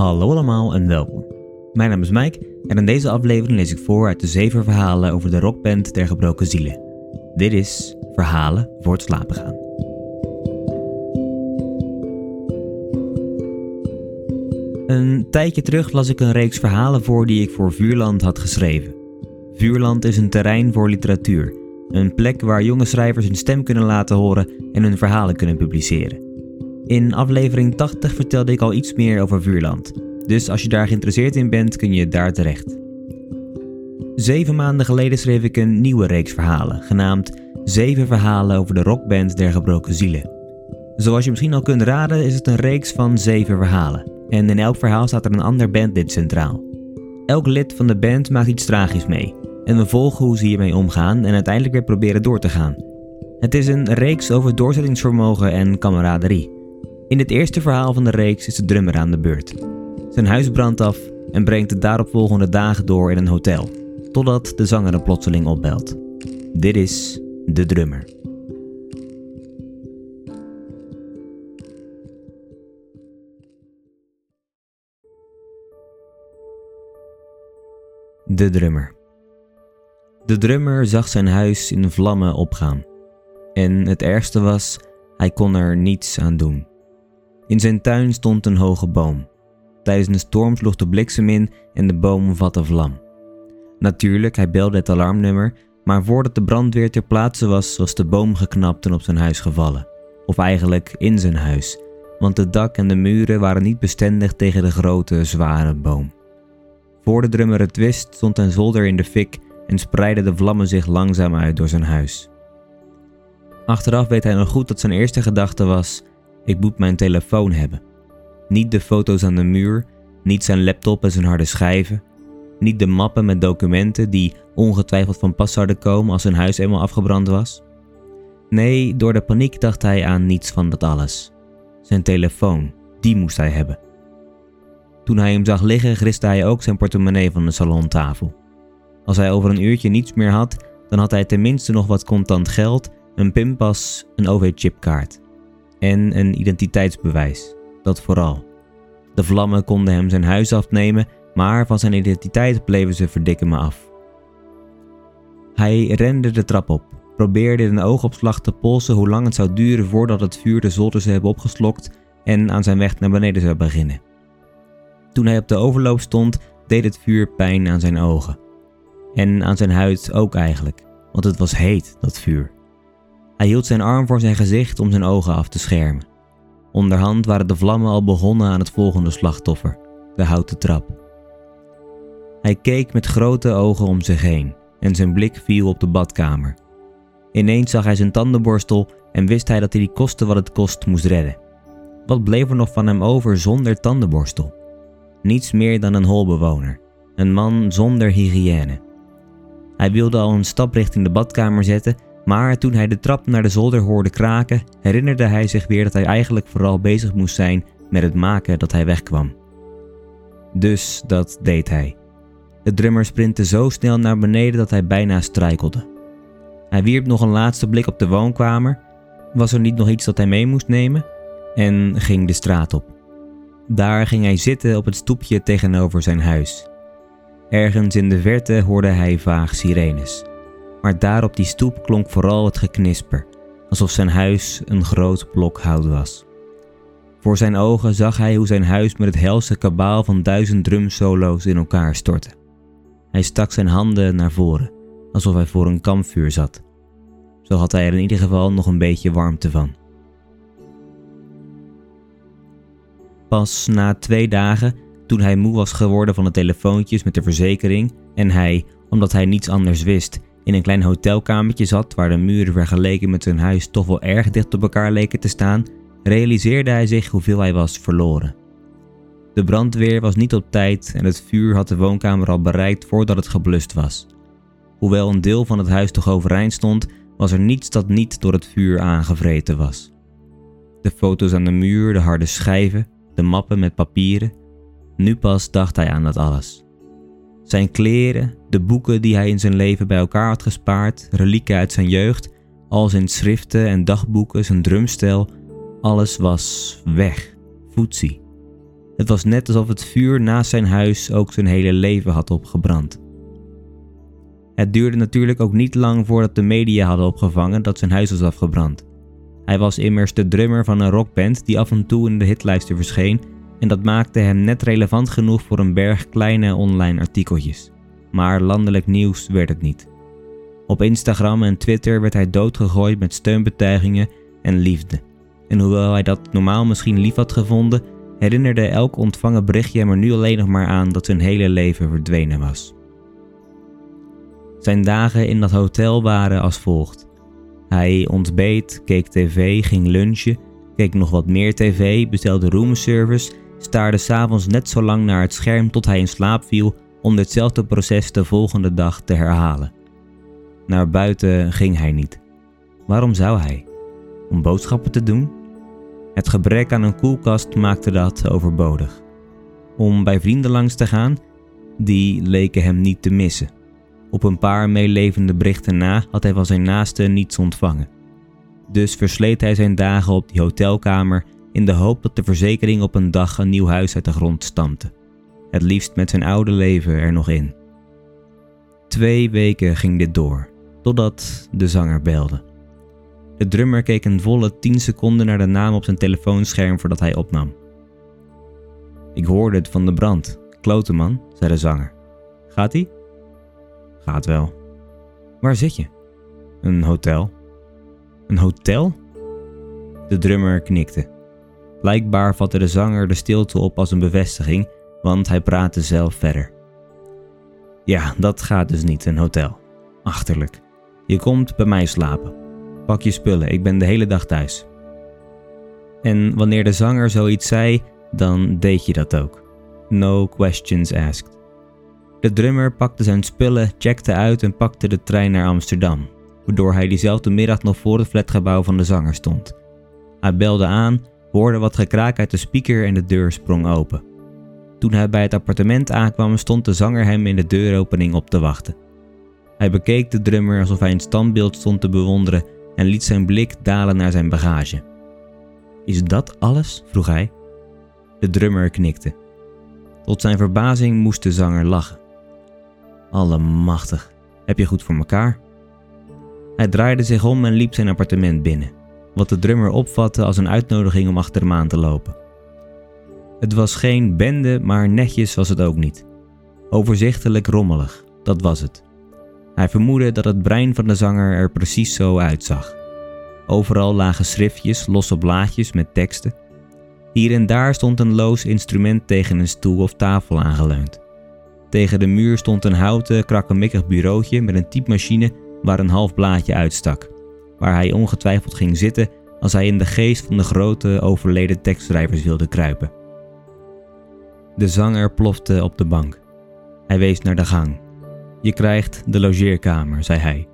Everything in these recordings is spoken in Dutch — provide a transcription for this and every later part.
Hallo allemaal en welkom. Mijn naam is Mike en in deze aflevering lees ik voor uit de zeven verhalen over de rockband der gebroken zielen. Dit is Verhalen voor het slapen gaan. Een tijdje terug las ik een reeks verhalen voor die ik voor Vuurland had geschreven. Vuurland is een terrein voor literatuur, een plek waar jonge schrijvers hun stem kunnen laten horen en hun verhalen kunnen publiceren. In aflevering 80 vertelde ik al iets meer over Vuurland, dus als je daar geïnteresseerd in bent kun je daar terecht. Zeven maanden geleden schreef ik een nieuwe reeks verhalen, genaamd Zeven verhalen over de rockband der gebroken zielen. Zoals je misschien al kunt raden is het een reeks van zeven verhalen, en in elk verhaal staat er een ander bandlid centraal. Elk lid van de band maakt iets tragisch mee, en we volgen hoe ze hiermee omgaan en uiteindelijk weer proberen door te gaan. Het is een reeks over doorzettingsvermogen en kameraderie. In het eerste verhaal van de reeks is de drummer aan de beurt. Zijn huis brandt af en brengt de daaropvolgende dagen door in een hotel, totdat de zanger hem plotseling opbelt. Dit is de drummer. De drummer. De drummer zag zijn huis in vlammen opgaan. En het ergste was, hij kon er niets aan doen. In zijn tuin stond een hoge boom. Tijdens een storm sloeg de bliksem in en de boom vatte vlam. Natuurlijk, hij belde het alarmnummer, maar voordat de brandweer ter plaatse was, was de boom geknapt en op zijn huis gevallen. Of eigenlijk in zijn huis, want het dak en de muren waren niet bestendig tegen de grote, zware boom. Voor de drummer het wist, stond een zolder in de fik en spreidden de vlammen zich langzaam uit door zijn huis. Achteraf weet hij nog goed dat zijn eerste gedachte was: ik moet mijn telefoon hebben. Niet de foto's aan de muur, niet zijn laptop en zijn harde schijven, niet de mappen met documenten die ongetwijfeld van pas zouden komen als zijn huis eenmaal afgebrand was. Nee, door de paniek dacht hij aan niets van dat alles. Zijn telefoon, die moest hij hebben. Toen hij hem zag liggen, griste hij ook zijn portemonnee van de salontafel. Als hij over een uurtje niets meer had, dan had hij tenminste nog wat contant geld, een pinpas, een OV-chipkaart en een identiteitsbewijs. Dat vooral. De vlammen konden hem zijn huis afnemen, maar van zijn identiteit bleven ze verdikken me af. Hij rende de trap op, probeerde in een oogopslag te polsen hoe lang het zou duren voordat het vuur de zolder zou hebben opgeslokt en aan zijn weg naar beneden zou beginnen. Toen hij op de overloop stond, deed het vuur pijn aan zijn ogen. En aan zijn huid ook eigenlijk, want het was heet, dat vuur. Hij hield zijn arm voor zijn gezicht om zijn ogen af te schermen. Onderhand waren de vlammen al begonnen aan het volgende slachtoffer, de houten trap. Hij keek met grote ogen om zich heen en zijn blik viel op de badkamer. Ineens zag hij zijn tandenborstel en wist hij dat hij die koste wat het kost moest redden. Wat bleef er nog van hem over zonder tandenborstel? Niets meer dan een holbewoner, een man zonder hygiëne. Hij wilde al een stap richting de badkamer zetten, maar toen hij de trap naar de zolder hoorde kraken, herinnerde hij zich weer dat hij eigenlijk vooral bezig moest zijn met het maken dat hij wegkwam. Dus dat deed hij. De drummer sprintte zo snel naar beneden dat hij bijna struikelde. Hij wierp nog een laatste blik op de woonkamer. Was er niet nog iets dat hij mee moest nemen? En ging de straat op. Daar ging hij zitten op het stoepje tegenover zijn huis. Ergens in de verte hoorde hij vaag sirenes. Maar daar op die stoep klonk vooral het geknisper, alsof zijn huis een groot blok hout was. Voor zijn ogen zag hij hoe zijn huis met het helse kabaal van duizend drumsolo's in elkaar stortte. Hij stak zijn handen naar voren, alsof hij voor een kampvuur zat. Zo had hij er in ieder geval nog een beetje warmte van. Pas na twee dagen, toen hij moe was geworden van de telefoontjes met de verzekering en hij, omdat hij niets anders wist, in een klein hotelkamertje zat waar de muren vergeleken met zijn huis toch wel erg dicht op elkaar leken te staan, realiseerde hij zich hoeveel hij was verloren. De brandweer was niet op tijd en het vuur had de woonkamer al bereikt voordat het geblust was. Hoewel een deel van het huis toch overeind stond, was er niets dat niet door het vuur aangevreten was. De foto's aan de muur, de harde schijven, de mappen met papieren. Nu pas dacht hij aan dat alles. Zijn kleren, de boeken die hij in zijn leven bij elkaar had gespaard, relieken uit zijn jeugd, al zijn schriften en dagboeken, zijn drumstel, alles was weg, voetzie. Het was net alsof het vuur naast zijn huis ook zijn hele leven had opgebrand. Het duurde natuurlijk ook niet lang voordat de media hadden opgevangen dat zijn huis was afgebrand. Hij was immers de drummer van een rockband die af en toe in de hitlijsten verscheen en dat maakte hem net relevant genoeg voor een berg kleine online artikeltjes. Maar landelijk nieuws werd het niet. Op Instagram en Twitter werd hij doodgegooid met steunbetuigingen en liefde. En hoewel hij dat normaal misschien lief had gevonden, herinnerde elk ontvangen berichtje hem er nu alleen nog maar aan dat zijn hele leven verdwenen was. Zijn dagen in dat hotel waren als volgt. Hij ontbeet, keek tv, ging lunchen, keek nog wat meer tv, bestelde roomservice, staarde s'avonds net zo lang naar het scherm tot hij in slaap viel om ditzelfde proces de volgende dag te herhalen. Naar buiten ging hij niet. Waarom zou hij? Om boodschappen te doen? Het gebrek aan een koelkast maakte dat overbodig. Om bij vrienden langs te gaan? Die leken hem niet te missen. Op een paar meelevende berichten na had hij van zijn naasten niets ontvangen. Dus versleet hij zijn dagen op die hotelkamer in de hoop dat de verzekering op een dag een nieuw huis uit de grond stampte. Het liefst met zijn oude leven er nog in. Twee weken ging dit door, totdat de zanger belde. De drummer keek een volle 10 seconden naar de naam op zijn telefoonscherm voordat hij opnam. Ik hoorde het van de brand. Klote man, zei de zanger. Gaat ie? Gaat wel. Waar zit je? Een hotel. Een hotel? De drummer knikte. Blijkbaar vatte de zanger de stilte op als een bevestiging, want hij praatte zelf verder. Ja, dat gaat dus niet, een hotel. Achterlijk. Je komt bij mij slapen. Pak je spullen, ik ben de hele dag thuis. En wanneer de zanger zoiets zei, dan deed je dat ook. No questions asked. De drummer pakte zijn spullen, checkte uit en pakte de trein naar Amsterdam, waardoor hij diezelfde middag nog voor het flatgebouw van de zanger stond. Hij belde aan, hoorde wat gekraak uit de speaker en de deur sprong open. Toen hij bij het appartement aankwam, stond de zanger hem in de deuropening op te wachten. Hij bekeek de drummer alsof hij een standbeeld stond te bewonderen en liet zijn blik dalen naar zijn bagage. Is dat alles? vroeg hij. De drummer knikte. Tot zijn verbazing moest de zanger lachen. Allemachtig, heb je goed voor elkaar? Hij draaide zich om en liep zijn appartement binnen, wat de drummer opvatte als een uitnodiging om achter hem aan te lopen. Het was geen bende, maar netjes was het ook niet. Overzichtelijk rommelig, dat was het. Hij vermoedde dat het brein van de zanger er precies zo uitzag. Overal lagen schriftjes, losse blaadjes met teksten. Hier en daar stond een loos instrument tegen een stoel of tafel aangeleund. Tegen de muur stond een houten, krakkemikkig bureautje met een typemachine waar een half blaadje uitstak, waar hij ongetwijfeld ging zitten als hij in de geest van de grote overleden tekstschrijvers wilde kruipen. De zanger plofte op de bank. Hij wees naar de gang. Je krijgt de logeerkamer, zei hij,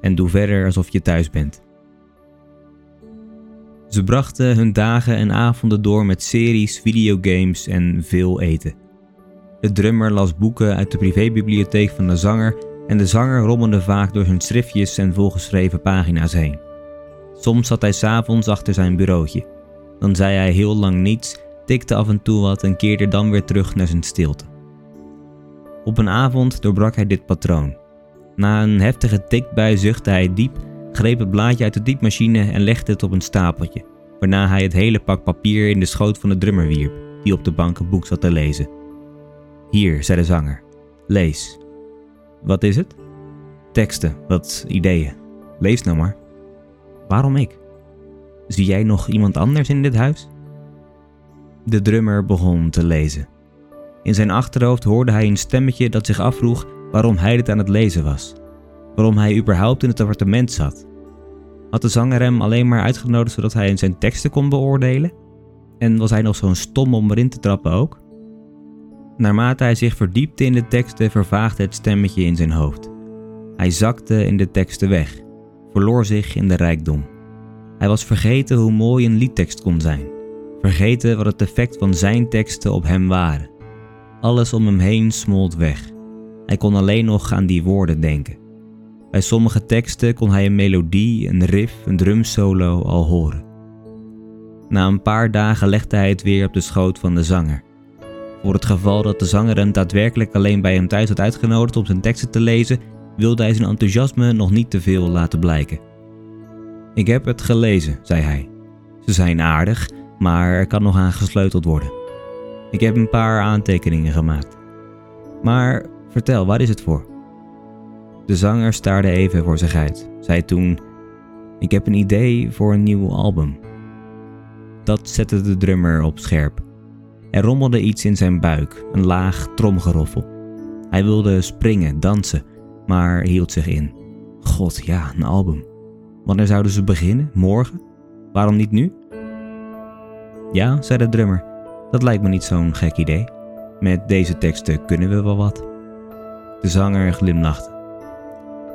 en doe verder alsof je thuis bent. Ze brachten hun dagen en avonden door met series, videogames en veel eten. De drummer las boeken uit de privébibliotheek van de zanger en de zanger rommelde vaak door zijn schriftjes en volgeschreven pagina's heen. Soms zat hij s'avonds achter zijn bureautje. Dan zei hij heel lang niets, tikte af en toe wat en keerde dan weer terug naar zijn stilte. Op een avond doorbrak hij dit patroon. Na een heftige tikbui zuchtte hij diep, greep het blaadje uit de diepmachine en legde het op een stapeltje, waarna hij het hele pak papier in de schoot van de drummer wierp, die op de bank een boek zat te lezen. Hier, zei de zanger. Lees. Wat is het? Teksten, wat ideeën. Lees nou maar. Waarom ik? Zie jij nog iemand anders in dit huis? De drummer begon te lezen. In zijn achterhoofd hoorde hij een stemmetje dat zich afvroeg waarom hij dit aan het lezen was. waarom hij überhaupt in het appartement zat. Had de zanger hem alleen maar uitgenodigd zodat hij zijn teksten kon beoordelen? En was hij nog zo'n stom om erin te trappen ook? Naarmate hij zich verdiepte in de teksten, vervaagde het stemmetje in zijn hoofd. Hij zakte in de teksten weg, verloor zich in de rijkdom. Hij was vergeten hoe mooi een liedtekst kon zijn, vergeten wat het effect van zijn teksten op hem waren. Alles om hem heen smolt weg. Hij kon alleen nog aan die woorden denken. Bij sommige teksten kon hij een melodie, een riff, een drumsolo al horen. Na een paar dagen legde hij het weer op de schoot van de zanger. Voor het geval dat de zanger hem daadwerkelijk alleen bij hem thuis had uitgenodigd om zijn teksten te lezen, wilde hij zijn enthousiasme nog niet te veel laten blijken. Ik heb het gelezen, zei hij. Ze zijn aardig, maar er kan nog aan gesleuteld worden. Ik heb een paar aantekeningen gemaakt. Maar vertel, waar is het voor? De zanger staarde even voor zich uit, zei toen: Ik heb een idee voor een nieuw album. Dat zette de drummer op scherp. Er rommelde iets in zijn buik, een laag tromgeroffel. Hij wilde springen, dansen, maar hield zich in. God, ja, een album. Wanneer zouden ze beginnen? Morgen? Waarom niet nu? Ja, zei de drummer, dat lijkt me niet zo'n gek idee. Met deze teksten kunnen we wel wat. De zanger glimlachte.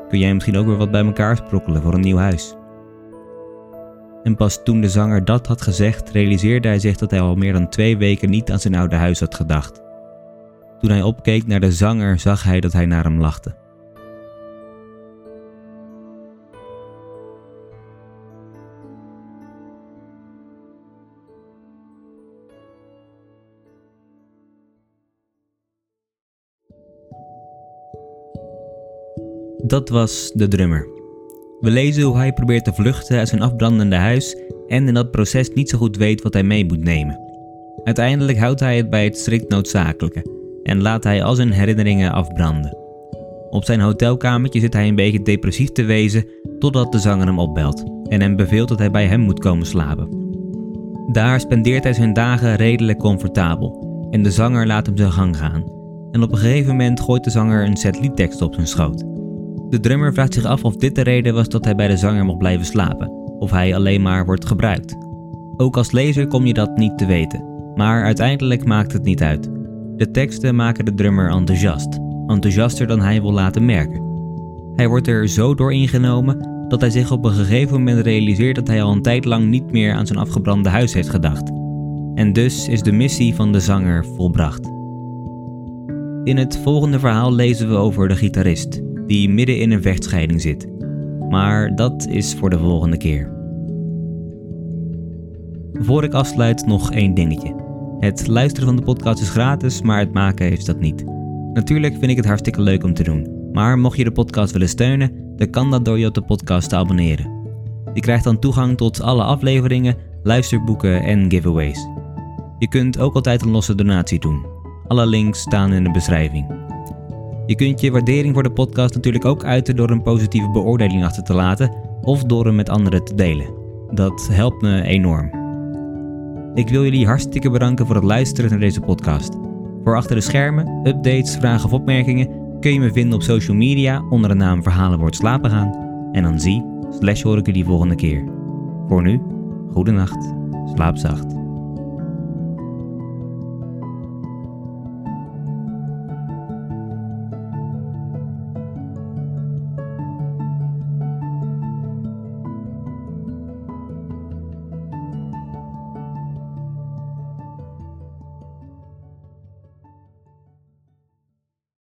Kun jij misschien ook weer wat bij elkaar sprokkelen voor een nieuw huis? En pas toen de zanger dat had gezegd, realiseerde hij zich dat hij al meer dan twee weken niet aan zijn oude huis had gedacht. Toen hij opkeek naar de zanger, zag hij dat hij naar hem lachte. Dat was de drummer. We lezen hoe hij probeert te vluchten uit zijn afbrandende huis en in dat proces niet zo goed weet wat hij mee moet nemen. Uiteindelijk houdt hij het bij het strikt noodzakelijke en laat hij al zijn herinneringen afbranden. Op zijn hotelkamertje zit hij een beetje depressief te wezen totdat de zanger hem opbelt en hem beveelt dat hij bij hem moet komen slapen. Daar spendeert hij zijn dagen redelijk comfortabel en de zanger laat hem zijn gang gaan. En op een gegeven moment gooit de zanger een set liedtekst op zijn schoot. De drummer vraagt zich af of dit de reden was dat hij bij de zanger mocht blijven slapen, of hij alleen maar wordt gebruikt. Ook als lezer kom je dat niet te weten, maar uiteindelijk maakt het niet uit. De teksten maken de drummer enthousiast, enthousiaster dan hij wil laten merken. Hij wordt er zo door ingenomen dat hij zich op een gegeven moment realiseert dat hij al een tijd lang niet meer aan zijn afgebrande huis heeft gedacht. En dus is de missie van de zanger volbracht. In het volgende verhaal lezen we over de gitarist, die midden in een vechtscheiding zit. Maar dat is voor de volgende keer. Voor ik afsluit nog één dingetje. Het luisteren van de podcast is gratis, maar het maken is dat niet. Natuurlijk vind ik het hartstikke leuk om te doen. Maar mocht je de podcast willen steunen, dan kan dat door je op de podcast te abonneren. Je krijgt dan toegang tot alle afleveringen, luisterboeken en giveaways. Je kunt ook altijd een losse donatie doen. Alle links staan in de beschrijving. Je kunt je waardering voor de podcast natuurlijk ook uiten door een positieve beoordeling achter te laten of door hem met anderen te delen. Dat helpt me enorm. Ik wil jullie hartstikke bedanken voor het luisteren naar deze podcast. Voor achter de schermen, updates, vragen of opmerkingen kun je me vinden op social media onder de naam Verhalen wordt slapen gaan. En dan zie, slash hoor ik jullie volgende keer. Voor nu, goede nacht, slaap zacht.